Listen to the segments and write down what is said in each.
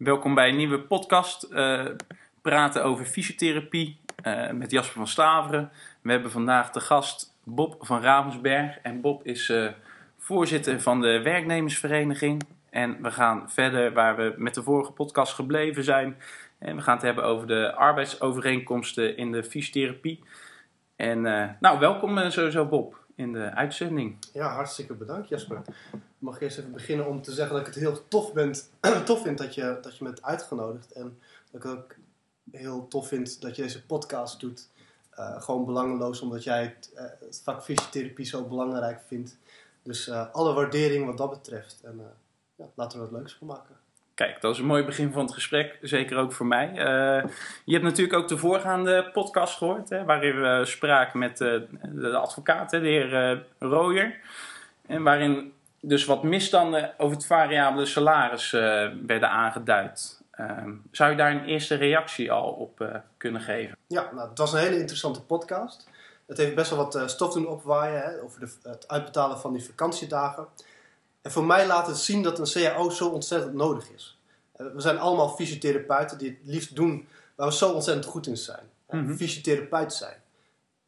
Welkom bij een nieuwe podcast. Uh, praten over fysiotherapie uh, met Jasper van Staveren. We hebben vandaag de gast Bob van Ravensberg. En Bob is uh, voorzitter van de werknemersvereniging. En we gaan verder waar we met de vorige podcast gebleven zijn. En we gaan het hebben over de arbeidsovereenkomsten in de fysiotherapie. En nou, welkom sowieso Bob in de uitzending. Ja, hartstikke bedankt Jasper. Mag ik eerst even beginnen om te zeggen dat ik het heel tof, tof vind dat je, dat je me hebt uitgenodigd. En dat ik ook heel tof vind dat je deze podcast doet. Uh, gewoon belangeloos, omdat jij het, uh, het, vak fysiotherapie zo belangrijk vindt. Dus uh, alle waardering wat dat betreft. En ja, laten we er wat leuks van maken. Kijk, dat is een mooi begin van het gesprek. Zeker ook voor mij. je hebt natuurlijk ook de voorgaande podcast gehoord. Hè, waarin we spraken met de advocaat, de heer Rooyer. En waarin dus wat misstanden over het variabele salaris werden aangeduid. Ehm, zou je daar een eerste reactie al op uh, kunnen geven? Ja, nou, het was een hele interessante podcast. Het heeft best wel wat uh, stof doen opwaaien hè, over de, het uitbetalen van die vakantiedagen. En voor mij laat het zien dat een CAO zo ontzettend nodig is. Uh, we zijn allemaal fysiotherapeuten die het liefst doen waar we zo ontzettend goed in zijn. Mm -hmm. Fysiotherapeut zijn.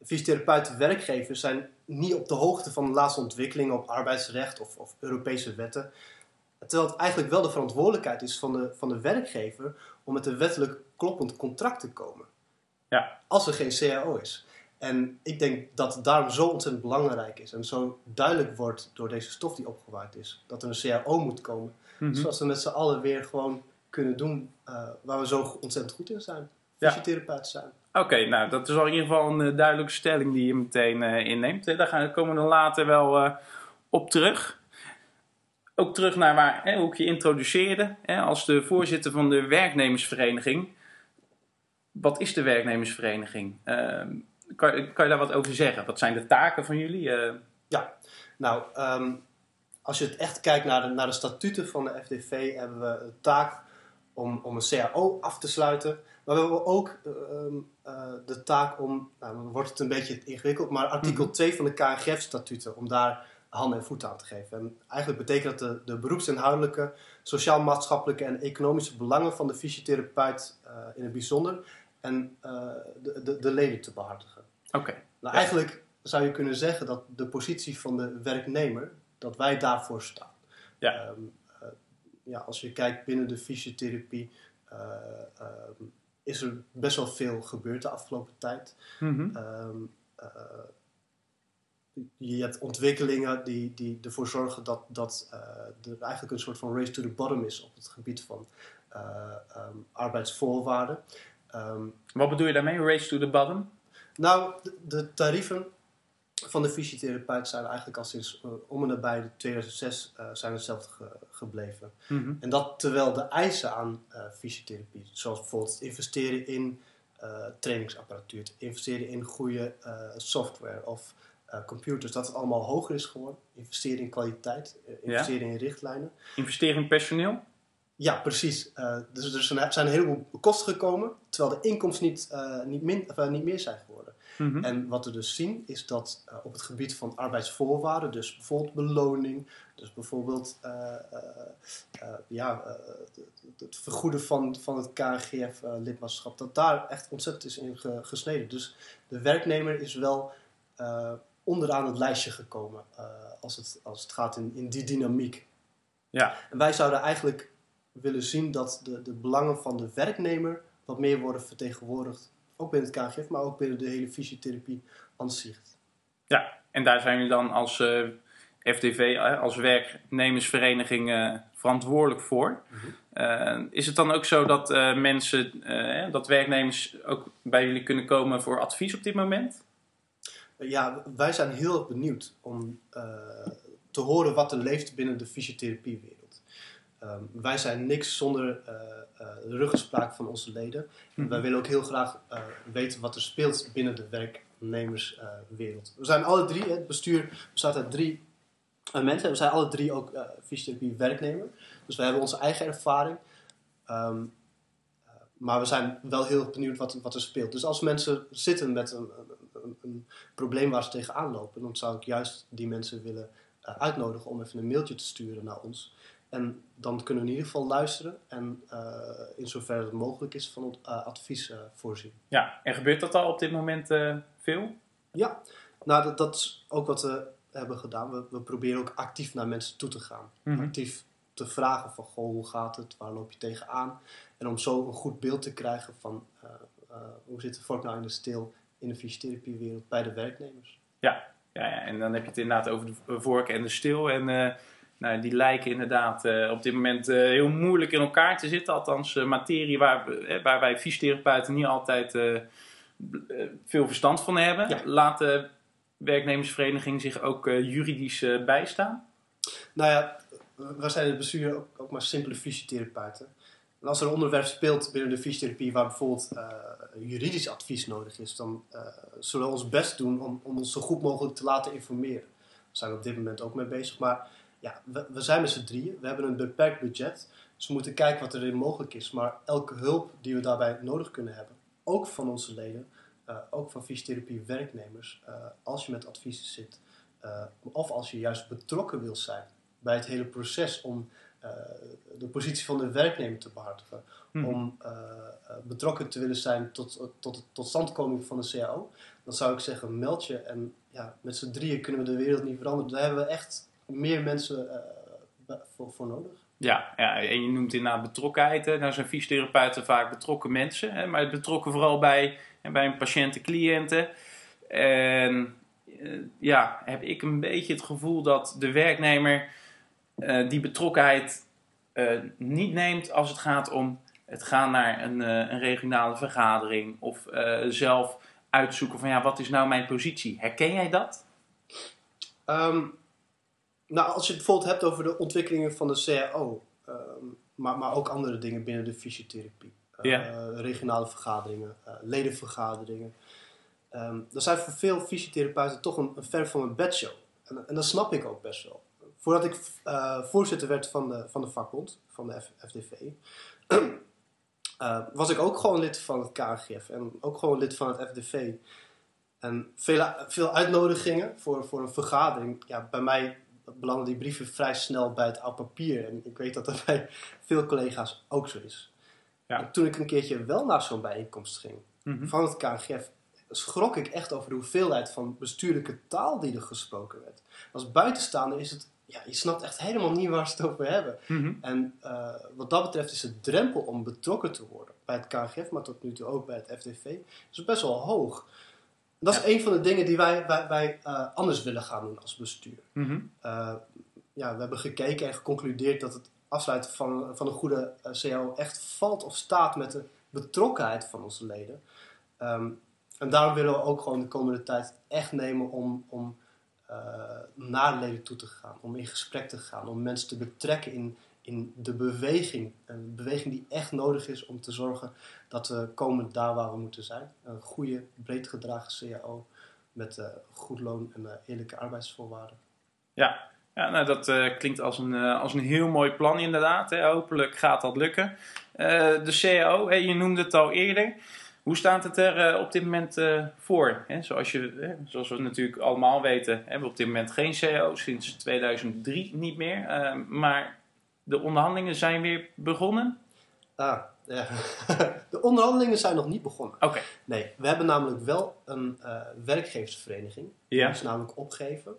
Fysiotherapeuten, werkgevers zijn niet op de hoogte van de laatste ontwikkelingen op arbeidsrecht of, of Europese wetten. Terwijl het eigenlijk wel de verantwoordelijkheid is van de, van de werkgever om met een wettelijk kloppend contract te komen. Ja. Als er geen CAO is. En ik denk dat het daarom zo ontzettend belangrijk is en zo duidelijk wordt door deze stof die opgewaaid is, dat er een CAO moet komen. Mm Zodat we met z'n allen weer gewoon kunnen doen uh, waar we zo ontzettend goed in zijn. Fysiotherapeut zijn. Oké, nou dat is al in ieder geval een uh, duidelijke stelling die je meteen uh, inneemt. Daar gaan, komen we dan later wel op terug ook terug naar waar, hè, hoe ik je introduceerde. Hè, als de voorzitter van de werknemersvereniging. Wat is de werknemersvereniging? Kan, kan je daar wat over zeggen? Wat zijn de taken van jullie? Uh... Ja, nou, um, als je het echt kijkt naar de, naar de statuten van de FDV, hebben we de taak om, om een CAO af te sluiten. Maar we hebben ook uh, uh, de taak om, nou, dan wordt het een beetje ingewikkeld, maar artikel 2 mhm. van de KNGF-statuten, om daar handen en voeten aan te geven. En eigenlijk betekent dat de, de beroepsinhoudelijke, sociaal-maatschappelijke en economische belangen van de fysiotherapeut uh, in het bijzonder en uh, de, de, de, leden te behartigen. Oké. Nou, eigenlijk zou je kunnen zeggen dat de positie van de werknemer, dat wij daarvoor staan. Ja. Um, uh, ja, als je kijkt binnen de fysiotherapie, um, is er best wel veel gebeurd de afgelopen tijd. Mm -hmm. um, je hebt ontwikkelingen die, die ervoor zorgen dat, dat uh, er eigenlijk een soort van race to the bottom is op het gebied van uh, um, arbeidsvoorwaarden. Um, Wat bedoel je daarmee, race to the bottom? Nou, de, de tarieven van de fysiotherapeut zijn eigenlijk al sinds uh, om en nabij 2006 zijn hetzelfde ge, gebleven. Mm -hmm. En dat terwijl de eisen aan fysiotherapie, zoals bijvoorbeeld investeren in trainingsapparatuur, investeren in goede software of computers, dat het allemaal hoger is geworden. Investeren in kwaliteit, investeren ja? in richtlijnen. Investeren in personeel? Ja, precies. Uh, dus er zijn, een heleboel kosten gekomen, terwijl de inkomsten niet, niet, min, of, niet meer zijn geworden. Mm -hmm. En wat we dus zien, is dat op het gebied van arbeidsvoorwaarden, dus bijvoorbeeld beloning, dus bijvoorbeeld ja, het vergoeden van, van het KNGF-lidmaatschap, dat daar echt ontzettend is in gesneden. Dus de werknemer is wel onderaan het lijstje gekomen als, het, als het gaat in, in die dynamiek. Ja. En wij zouden eigenlijk willen zien dat de, de belangen van de werknemer wat meer worden vertegenwoordigd. Ook binnen het KGF, maar ook binnen de hele fysiotherapie aan zich. Ja, en daar zijn jullie dan als uh, FDV, als werknemersvereniging uh, verantwoordelijk voor. Mm -hmm. is het dan ook zo dat mensen, dat werknemers ook bij jullie kunnen komen voor advies op dit moment? ja, wij zijn heel erg benieuwd om te horen wat er leeft binnen de fysiotherapiewereld. Um, wij zijn niks zonder uh, uh, de ruggenspraak van onze leden. Mhm. Wij willen ook heel graag weten wat er speelt binnen de werknemerswereld. we zijn alle drie, het bestuur bestaat uit drie mensen. We zijn alle drie ook fysiotherapie werknemer. Dus we hebben onze eigen ervaring. Um, maar we zijn wel heel benieuwd wat, wat er speelt. Dus als mensen zitten met een, een, een, probleem waar ze tegenaan lopen, dan zou ik juist die mensen willen uh, uitnodigen om even een mailtje te sturen naar ons. En dan kunnen we in ieder geval luisteren en uh, in zoverre het mogelijk is van uh, advies uh, voorzien. Ja, en gebeurt dat al op dit moment veel? Ja, nou dat, dat, is ook wat we hebben gedaan. We, we, proberen ook actief naar mensen toe te gaan. Mhm. Actief te vragen van, goh, hoe gaat het? Waar loop je tegenaan? En om zo een goed beeld te krijgen van, hoe zit de vork nou in de stil in de fysiotherapiewereld bij de werknemers. Ja, ja, ja, en dan heb je het inderdaad over de vork en de stil. En nou, die lijken inderdaad uh, op dit moment uh, heel moeilijk in elkaar te zitten. Althans, materie waar, waar wij fysiotherapeuten niet altijd veel verstand van hebben. Ja. Laat de werknemersvereniging zich ook juridisch bijstaan? Nou ja, wij zijn in het bestuur ook, ook maar simpele fysiotherapeuten. En als er een onderwerp speelt binnen de fysiotherapie waar bijvoorbeeld juridisch advies nodig is, dan zullen we ons best doen om, om, ons zo goed mogelijk te laten informeren. Daar zijn we op dit moment ook mee bezig. Maar ja, we, we zijn met z'n drieën. We hebben een beperkt budget. Dus we moeten kijken wat erin mogelijk is. Maar elke hulp die we daarbij nodig kunnen hebben, ook van onze leden, uh, ook van fysiotherapie werknemers, als je met adviezen zit, of als je juist betrokken wil zijn bij het hele proces om de positie van de werknemer te behartigen. Mhm. Om betrokken te willen zijn tot, tot de totstandkoming van de CAO. Dan zou ik zeggen, meld je. En ja, met z'n drieën kunnen we de wereld niet veranderen. Daar hebben we echt meer mensen voor, voor, nodig. Ja, ja, en je noemt inderdaad betrokkenheid. Hè. Nou zijn fysiotherapeuten vaak betrokken mensen. Hè, maar betrokken vooral bij, bij hun patiënten, cliënten. En ja, heb ik een beetje het gevoel dat de werknemer uh, die betrokkenheid uh, niet neemt als het gaat om het gaan naar een, uh, een regionale vergadering of zelf uitzoeken van ja, wat is nou mijn positie? Herken jij dat? Um, nou, als je het bijvoorbeeld hebt over de ontwikkelingen van de CAO, um, maar, maar ook andere dingen binnen de fysiotherapie. Ja. regionale vergaderingen, ledenvergaderingen. Um, dat zijn voor veel fysiotherapeuten toch een, een ver van een bedshow. En, en dat snap ik ook best wel voordat ik uh, voorzitter werd van de, van de vakbond, van de F FDV, was ik ook gewoon lid van het KNGF en ook gewoon lid van het FDV. En veel, veel uitnodigingen voor, voor een vergadering. Ja, bij mij belanden die brieven vrij snel bij het oud papier. En ik weet dat dat bij veel collega's ook zo is. Ja. En toen ik een keertje wel naar zo'n bijeenkomst ging mm -hmm. van het KNGF, schrok ik echt over de hoeveelheid van bestuurlijke taal die er gesproken werd. Als buitenstaander is het ja, je snapt echt helemaal niet waar ze het over hebben. Mm -hmm. En uh, wat dat betreft is de drempel om betrokken te worden bij het KNGF, maar tot nu toe ook bij het FDV, is best wel hoog. Dat is een van de dingen die wij, wij, wij uh, anders willen gaan doen als bestuur. Mm -hmm. Uh, ja, we hebben gekeken en geconcludeerd dat het afsluiten van, van een goede uh, CAO echt valt of staat met de betrokkenheid van onze leden. Um, en daarom willen we ook gewoon de komende tijd echt nemen om, om uh, naar de leden toe te gaan, om in gesprek te gaan, om mensen te betrekken in, in de beweging. Een beweging die echt nodig is om te zorgen dat we komen daar waar we moeten zijn. Een goede, breed gedragen CAO met uh, goed loon en uh, eerlijke arbeidsvoorwaarden. Ja, ja nou, dat uh, klinkt als een, als een heel mooi plan inderdaad. Hè. Hopelijk gaat dat lukken. De CAO, hè, je noemde het al eerder. Hoe staat het er op dit moment voor? Hè? Zoals, je, zoals we natuurlijk allemaal weten, hebben we op dit moment geen CAO. Sinds 2003 niet meer. maar de onderhandelingen zijn weer begonnen. Ah, ja. de onderhandelingen zijn nog niet begonnen. Oké. Okay. Nee, we hebben namelijk wel een werkgeversvereniging. Ja. Die is namelijk opgegeven.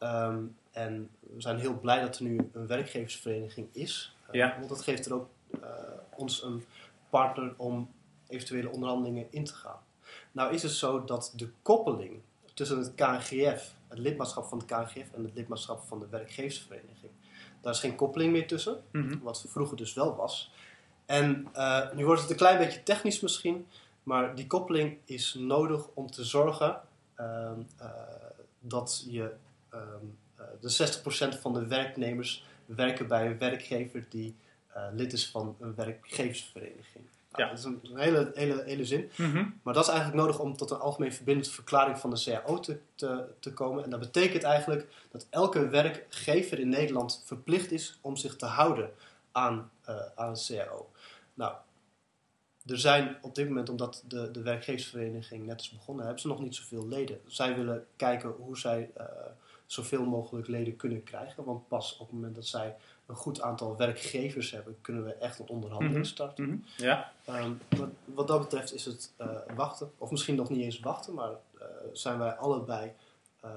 Um, en we zijn heel blij dat er nu een werkgeversvereniging is. Uh, ja. Want dat geeft er ook uh, ons een partner om eventuele onderhandelingen in te gaan. Nou is het zo dat de koppeling tussen het KNGF, het lidmaatschap van het KNGF en het lidmaatschap van de werkgeversvereniging, daar is geen koppeling meer tussen. Mm -hmm. Wat vroeger dus wel was. En uh, nu wordt het een klein beetje technisch misschien, maar die koppeling is nodig om te zorgen dat je Um, uh, de 60% van de werknemers werken bij een werkgever die lid is van een werkgeversvereniging. Nou, Ja. Dat is een hele, hele, hele zin. Mm -hmm. Maar dat is eigenlijk nodig om tot een algemeen verbindende verklaring van de CAO te, te, te komen. En dat betekent eigenlijk dat elke werkgever in Nederland verplicht is om zich te houden aan, uh, aan een CAO. Nou, er zijn op dit moment, omdat de, de werkgeversvereniging net is begonnen, hebben ze nog niet zoveel leden. Zij willen kijken hoe zij uh, zoveel mogelijk leden kunnen krijgen. Want pas op het moment dat zij een goed aantal werkgevers hebben, kunnen we echt een onderhandeling Mhm. starten. Mhm. Ja. Ehm, wat, wat dat betreft is het eh, wachten, of misschien nog niet eens wachten, maar eh, zijn wij allebei eh,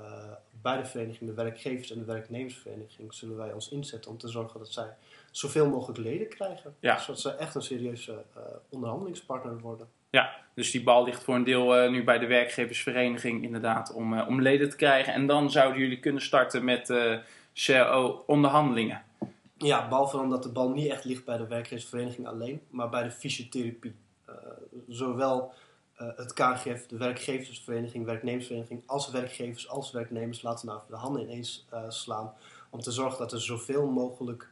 bij de vereniging, de werkgevers- en de werknemersvereniging, zullen wij ons inzetten om te zorgen dat zij zoveel mogelijk leden krijgen. Ja. Zodat ze echt een serieuze onderhandelingspartner worden. Ja, dus die bal ligt voor een deel nu bij de werkgeversvereniging inderdaad om, om leden te krijgen. En dan zouden jullie kunnen starten met eh CAO-onderhandelingen. Ja, behalve dan dat de bal niet echt ligt bij de werkgeversvereniging alleen, maar bij de fysiotherapie. Eh, zowel eh, het KNGF, de werkgeversvereniging, werknemersvereniging, als werkgevers als werknemers laten nou de handen ineens eh, slaan. Om te zorgen dat er zoveel mogelijk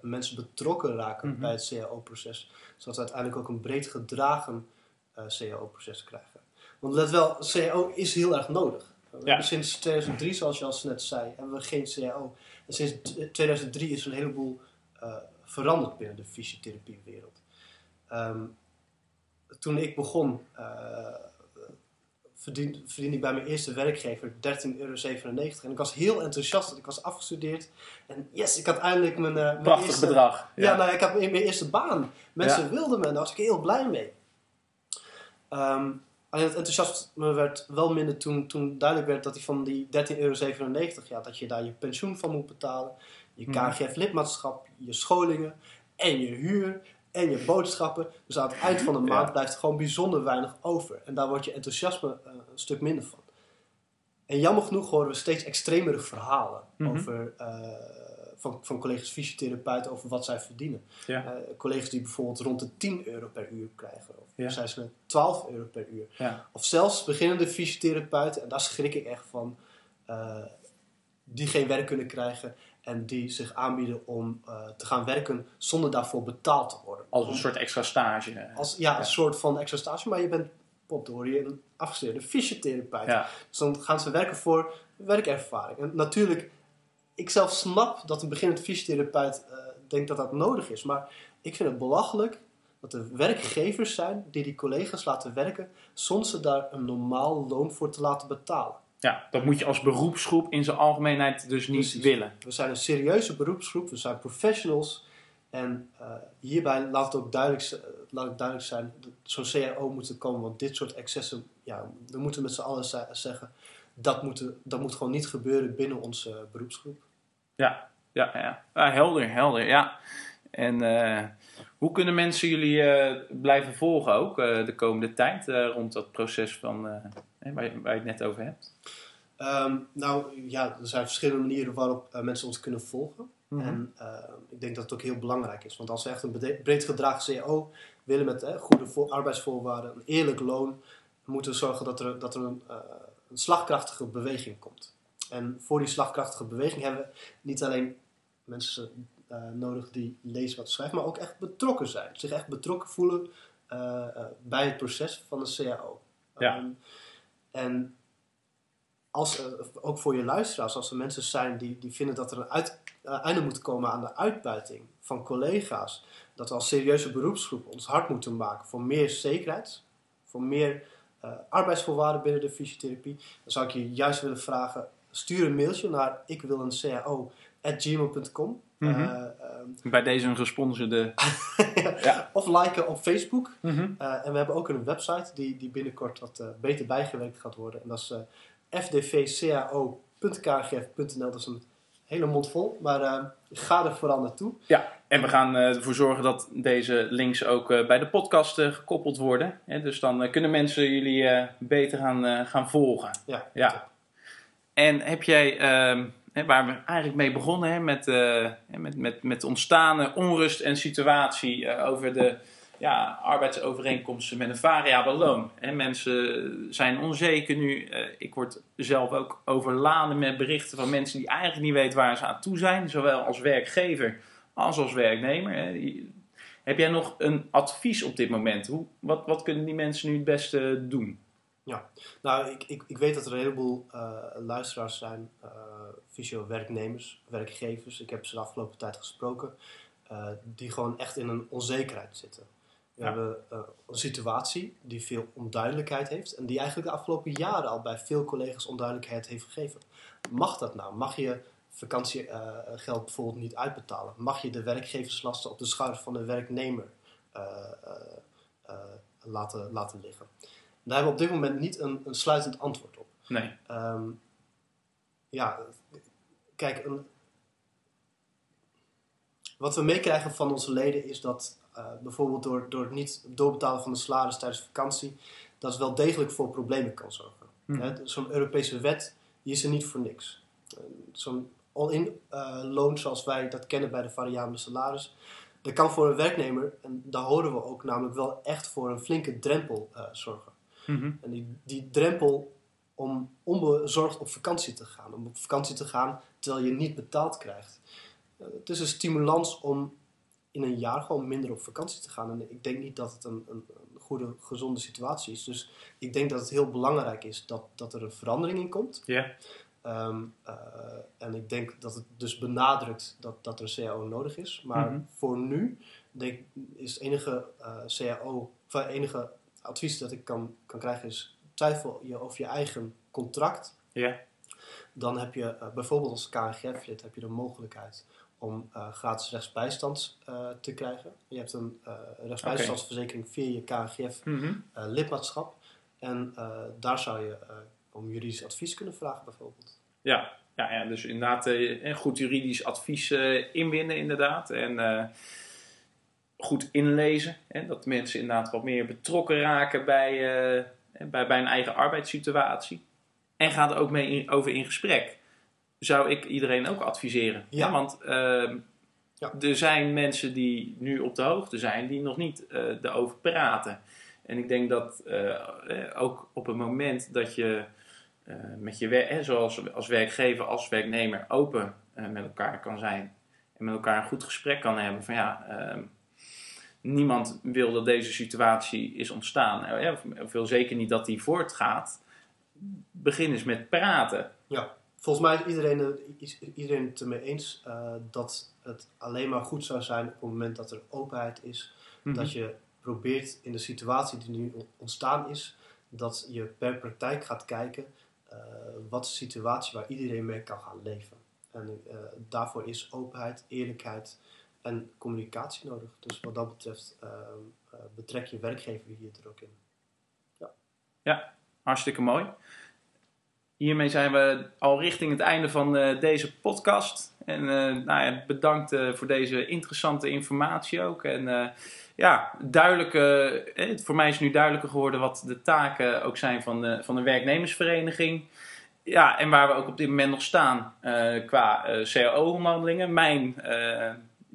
mensen betrokken raken Mhm. bij het CAO-proces. Zodat we uiteindelijk ook een breed gedragen CAO-proces krijgen. Want let wel, CAO is heel erg nodig. Hebben Sinds 2003, zoals je al net zei, hebben we geen CAO. En sinds t- 2003 is er een heleboel eh, veranderd binnen de fysiotherapiewereld. Ehm, toen ik begon, eh verdien- verdiende ik bij mijn eerste werkgever 13,97 euro. En ik was heel enthousiast, want ik was afgestudeerd. En yes, ik had eindelijk mijn, eh, mijn Prachtig eerste... bedrag. Ja, nou, ik had mijn mijn eerste baan. Mensen Ja. wilden me en daar was ik heel blij mee. Ehm, alleen het enthousiasme werd wel minder toen, toen duidelijk werd dat hij van die 13,97 euro, ja, dat je daar je pensioen van moet betalen, je Mhm. KGF-lidmaatschap, je scholingen en je huur en je boodschappen. Dus aan het eind van de Ja. maand blijft er gewoon bijzonder weinig over. En daar wordt je enthousiasme eh, een stuk minder van. En jammer genoeg horen we steeds extremere verhalen Mhm. over, eh, van, van collega's fysiotherapeuten over wat zij verdienen. Ja. Eh, collega's die bijvoorbeeld rond de 10 euro per uur krijgen. Of Ja. ze net 12 euro per uur. Ja. Of zelfs beginnende fysiotherapeuten, en daar schrik ik echt van, eh, die geen werk kunnen krijgen en die zich aanbieden om eh, te gaan werken zonder daarvoor betaald te worden. Als een soort extra stage. Als, ja, een soort van extra stage, maar je bent potdorie een afgestudeerde fysiotherapeut. Dus dan gaan ze werken voor werkervaring. En natuurlijk, ik zelf snap dat een beginnend fysiotherapeut eh, denkt dat dat nodig is. Maar ik vind het belachelijk dat er werkgevers zijn die die collega's laten werken zonder ze daar een normaal loon voor te laten betalen. ja, dat moet je als beroepsgroep in zijn algemeenheid dus niet Precies. willen. We zijn een serieuze beroepsgroep, we zijn professionals. En eh, hierbij laat het ook duidelijk, eh, laat het duidelijk zijn, dat zo'n CAO moet er komen. Want dit soort excessen, ja, we moeten met z'n allen ze- zeggen, dat moet, dat moet gewoon niet gebeuren binnen onze beroepsgroep. Ja, ja, ja. Ah, helder, helder, ja. En eh, hoe kunnen mensen jullie eh, blijven volgen ook eh, de komende tijd rond dat proces van, waar, je, waar je het net over hebt? Ehm, nou ja, er zijn verschillende manieren waarop mensen ons kunnen volgen. Mhm. En eh, ik denk dat het ook heel belangrijk is. Want als we echt een breed gedragen CAO willen met goede vo- arbeidsvoorwaarden, een eerlijk loon, moeten we zorgen dat er, dat er een, een slagkrachtige beweging komt. En voor die slagkrachtige beweging hebben we niet alleen mensen eh, nodig die lezen wat schrijven, maar ook echt betrokken zijn. Zich echt betrokken voelen eh, eh, bij het proces van de CAO. Ja. Ehm, en als, ook voor je luisteraars, als er mensen zijn die, die vinden dat er een uit, einde moet komen aan de uitbuiting van collega's, dat we als serieuze beroepsgroep ons hard moeten maken voor meer zekerheid, voor meer arbeidsvoorwaarden binnen de fysiotherapie, dan zou ik je juist willen vragen, stuur een mailtje naar ik wil een cao@gmail.com. Mhm. Eh, ehm, Bij deze een gesponsorde... ja. of liken op Facebook. Mhm. Eh, en we hebben ook een website die, die binnenkort wat eh, beter bijgewerkt gaat worden. En dat is fdvcao.kgf.nl. Dat is een hele mond vol, maar ga er vooral naartoe. Ja, en we gaan ervoor zorgen dat deze links ook bij de podcast gekoppeld worden. Dus dan kunnen mensen jullie beter gaan, gaan volgen. Ja, Ja. En heb jij, ehm, waar we eigenlijk mee begonnen, hè, met, eh, met, met, met onrust en situatie eh, over de ja, arbeidsovereenkomsten met een variabel loon. Mensen zijn onzeker nu. Eh, ik word zelf ook overladen met berichten van mensen die eigenlijk niet weten waar ze aan toe zijn, zowel als werkgever als als werknemer. Heb jij nog een advies op dit moment? Hoe, wat, wat kunnen die mensen nu het beste doen? Nou, ik, ik, ik weet dat er een heleboel eh, luisteraars zijn, eh fysio-werknemers, werkgevers. Ik heb ze de afgelopen tijd gesproken, eh, die gewoon echt in een onzekerheid zitten. We Ja. hebben een situatie die veel onduidelijkheid heeft en die eigenlijk de afgelopen jaren al bij veel collega's onduidelijkheid heeft gegeven. Mag dat nou? Mag je vakantiegeld bijvoorbeeld niet uitbetalen? Mag je de werkgeverslasten op de schouders van de werknemer laten, laten liggen? Daar hebben we op dit moment niet een, een sluitend antwoord op. Nee. Ehm, ja, kijk, een, wat we meekrijgen van onze leden is dat eh, bijvoorbeeld door, door het niet doorbetalen van de salaris tijdens vakantie, dat het wel degelijk voor problemen kan zorgen. Hè, Zo'n Europese wet, die is er niet voor niks. Eh, Zo'n all-in eh, loon zoals wij dat kennen bij de variabele salaris, dat kan voor een werknemer, en daar horen we ook namelijk wel echt voor een flinke drempel eh, Mhm. En die, die drempel om onbezorgd op vakantie te gaan. Om op vakantie te gaan terwijl je niet betaald krijgt. Eh, het is een stimulans om in een jaar gewoon minder op vakantie te gaan. En ik denk niet dat het een, een, een goede, gezonde situatie is. Dus ik denk dat het heel belangrijk is dat, dat er een verandering in komt. Ja. Ehm, eh, en ik denk dat het dus benadrukt dat, dat er een CAO nodig is. Maar Mhm. voor nu denk, is het enige eh, CAO, of enige advies dat ik kan, kan krijgen is twijfel je over je eigen contract. Ja. Dan heb je eh, bijvoorbeeld als KNGF-lid heb je de mogelijkheid om eh, gratis rechtsbijstand eh, te krijgen. Je hebt een rechtsbijstandsverzekering via je KNGF Mhm. lidmaatschap. En daar zou je om juridisch advies kunnen vragen bijvoorbeeld. Ja, ja, ja, dus inderdaad een goed juridisch advies inwinnen inderdaad. En goed inlezen. Hè, dat mensen inderdaad wat meer betrokken raken bij, eh, bij, bij een eigen arbeidssituatie. En ga er ook mee in- over in gesprek. Zou ik iedereen ook adviseren. Ja. Want ehm, Ja. er zijn mensen die nu op de hoogte zijn, die nog niet eh erover praten. En ik denk dat eh, ook op het moment dat je met je werk, zoals als werkgever, als werknemer, open met elkaar kan zijn. En met elkaar een goed gesprek kan hebben. Van ja, ehm, niemand wil dat deze situatie is ontstaan. Eh, Of, of wil zeker niet dat die voortgaat. Begin eens met praten. Volgens mij is iedereen, er- is iedereen het ermee eens eh, dat het alleen maar goed zou zijn op het moment dat er openheid is. Dat je probeert in de situatie die nu on- ontstaan is, dat je per praktijk gaat kijken eh, wat is de situatie waar iedereen mee kan gaan leven. En eh, daarvoor is openheid, eerlijkheid en communicatie nodig. Dus wat dat betreft eh, eh, betrek je werkgever hier er ook in. Hartstikke mooi. Hiermee zijn we al richting het einde van eh, deze podcast. En eh, nou ja, bedankt voor deze interessante informatie ook. En ja, duidelijk, eh, voor mij is nu duidelijker geworden wat de taken ook zijn van de, van de werknemersvereniging. Ja, en waar we ook op dit moment nog staan qua eh CAO-onderhandelingen. Mijn,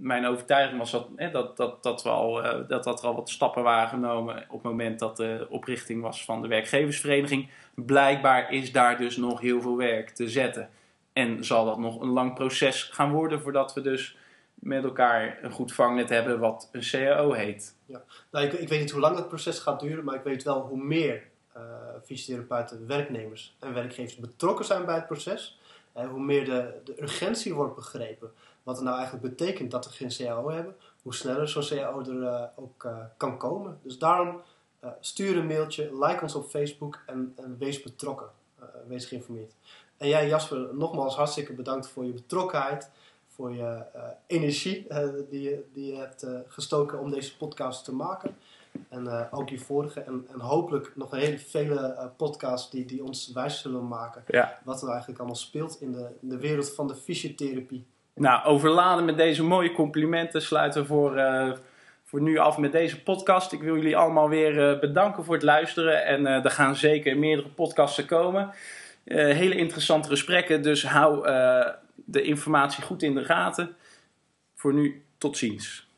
mijn overtuiging was dat, eh, dat, dat, dat, we al, eh, dat, dat er al wat stappen waren genomen op het moment dat de oprichting was van de werkgeversvereniging. Blijkbaar is daar dus nog heel veel werk te zetten. En zal dat nog een lang proces gaan worden voordat we dus met elkaar een goed vangnet hebben wat een CAO heet. Nou, ik, ik weet niet hoe lang het proces gaat duren, maar ik weet wel hoe meer eh fysiotherapeuten, werknemers en werkgevers betrokken zijn bij het proces. En hoe meer de, de urgentie wordt begrepen. Wat het nou eigenlijk betekent dat we geen CAO hebben. Hoe sneller zo'n CAO er eh, ook eh, kan komen. Dus daarom eh, stuur een mailtje, like ons op Facebook en, en wees betrokken. Wees geïnformeerd. En jij Jasper, nogmaals hartstikke bedankt voor je betrokkenheid. Voor je energie die, je, die je hebt gestoken om deze podcast te maken. En ook je vorige. En, en hopelijk nog een hele vele podcasts die, die ons wijs zullen maken. Ja. Wat er eigenlijk allemaal speelt in de, in de wereld van de fysiotherapie. Nou, overladen met deze mooie complimenten sluiten we voor, eh, voor nu af met deze podcast. Ik wil jullie allemaal weer eh, bedanken voor het luisteren. En eh, er gaan zeker meerdere podcasten komen. Hele interessante gesprekken, dus hou de informatie goed in de gaten. Voor nu, tot ziens.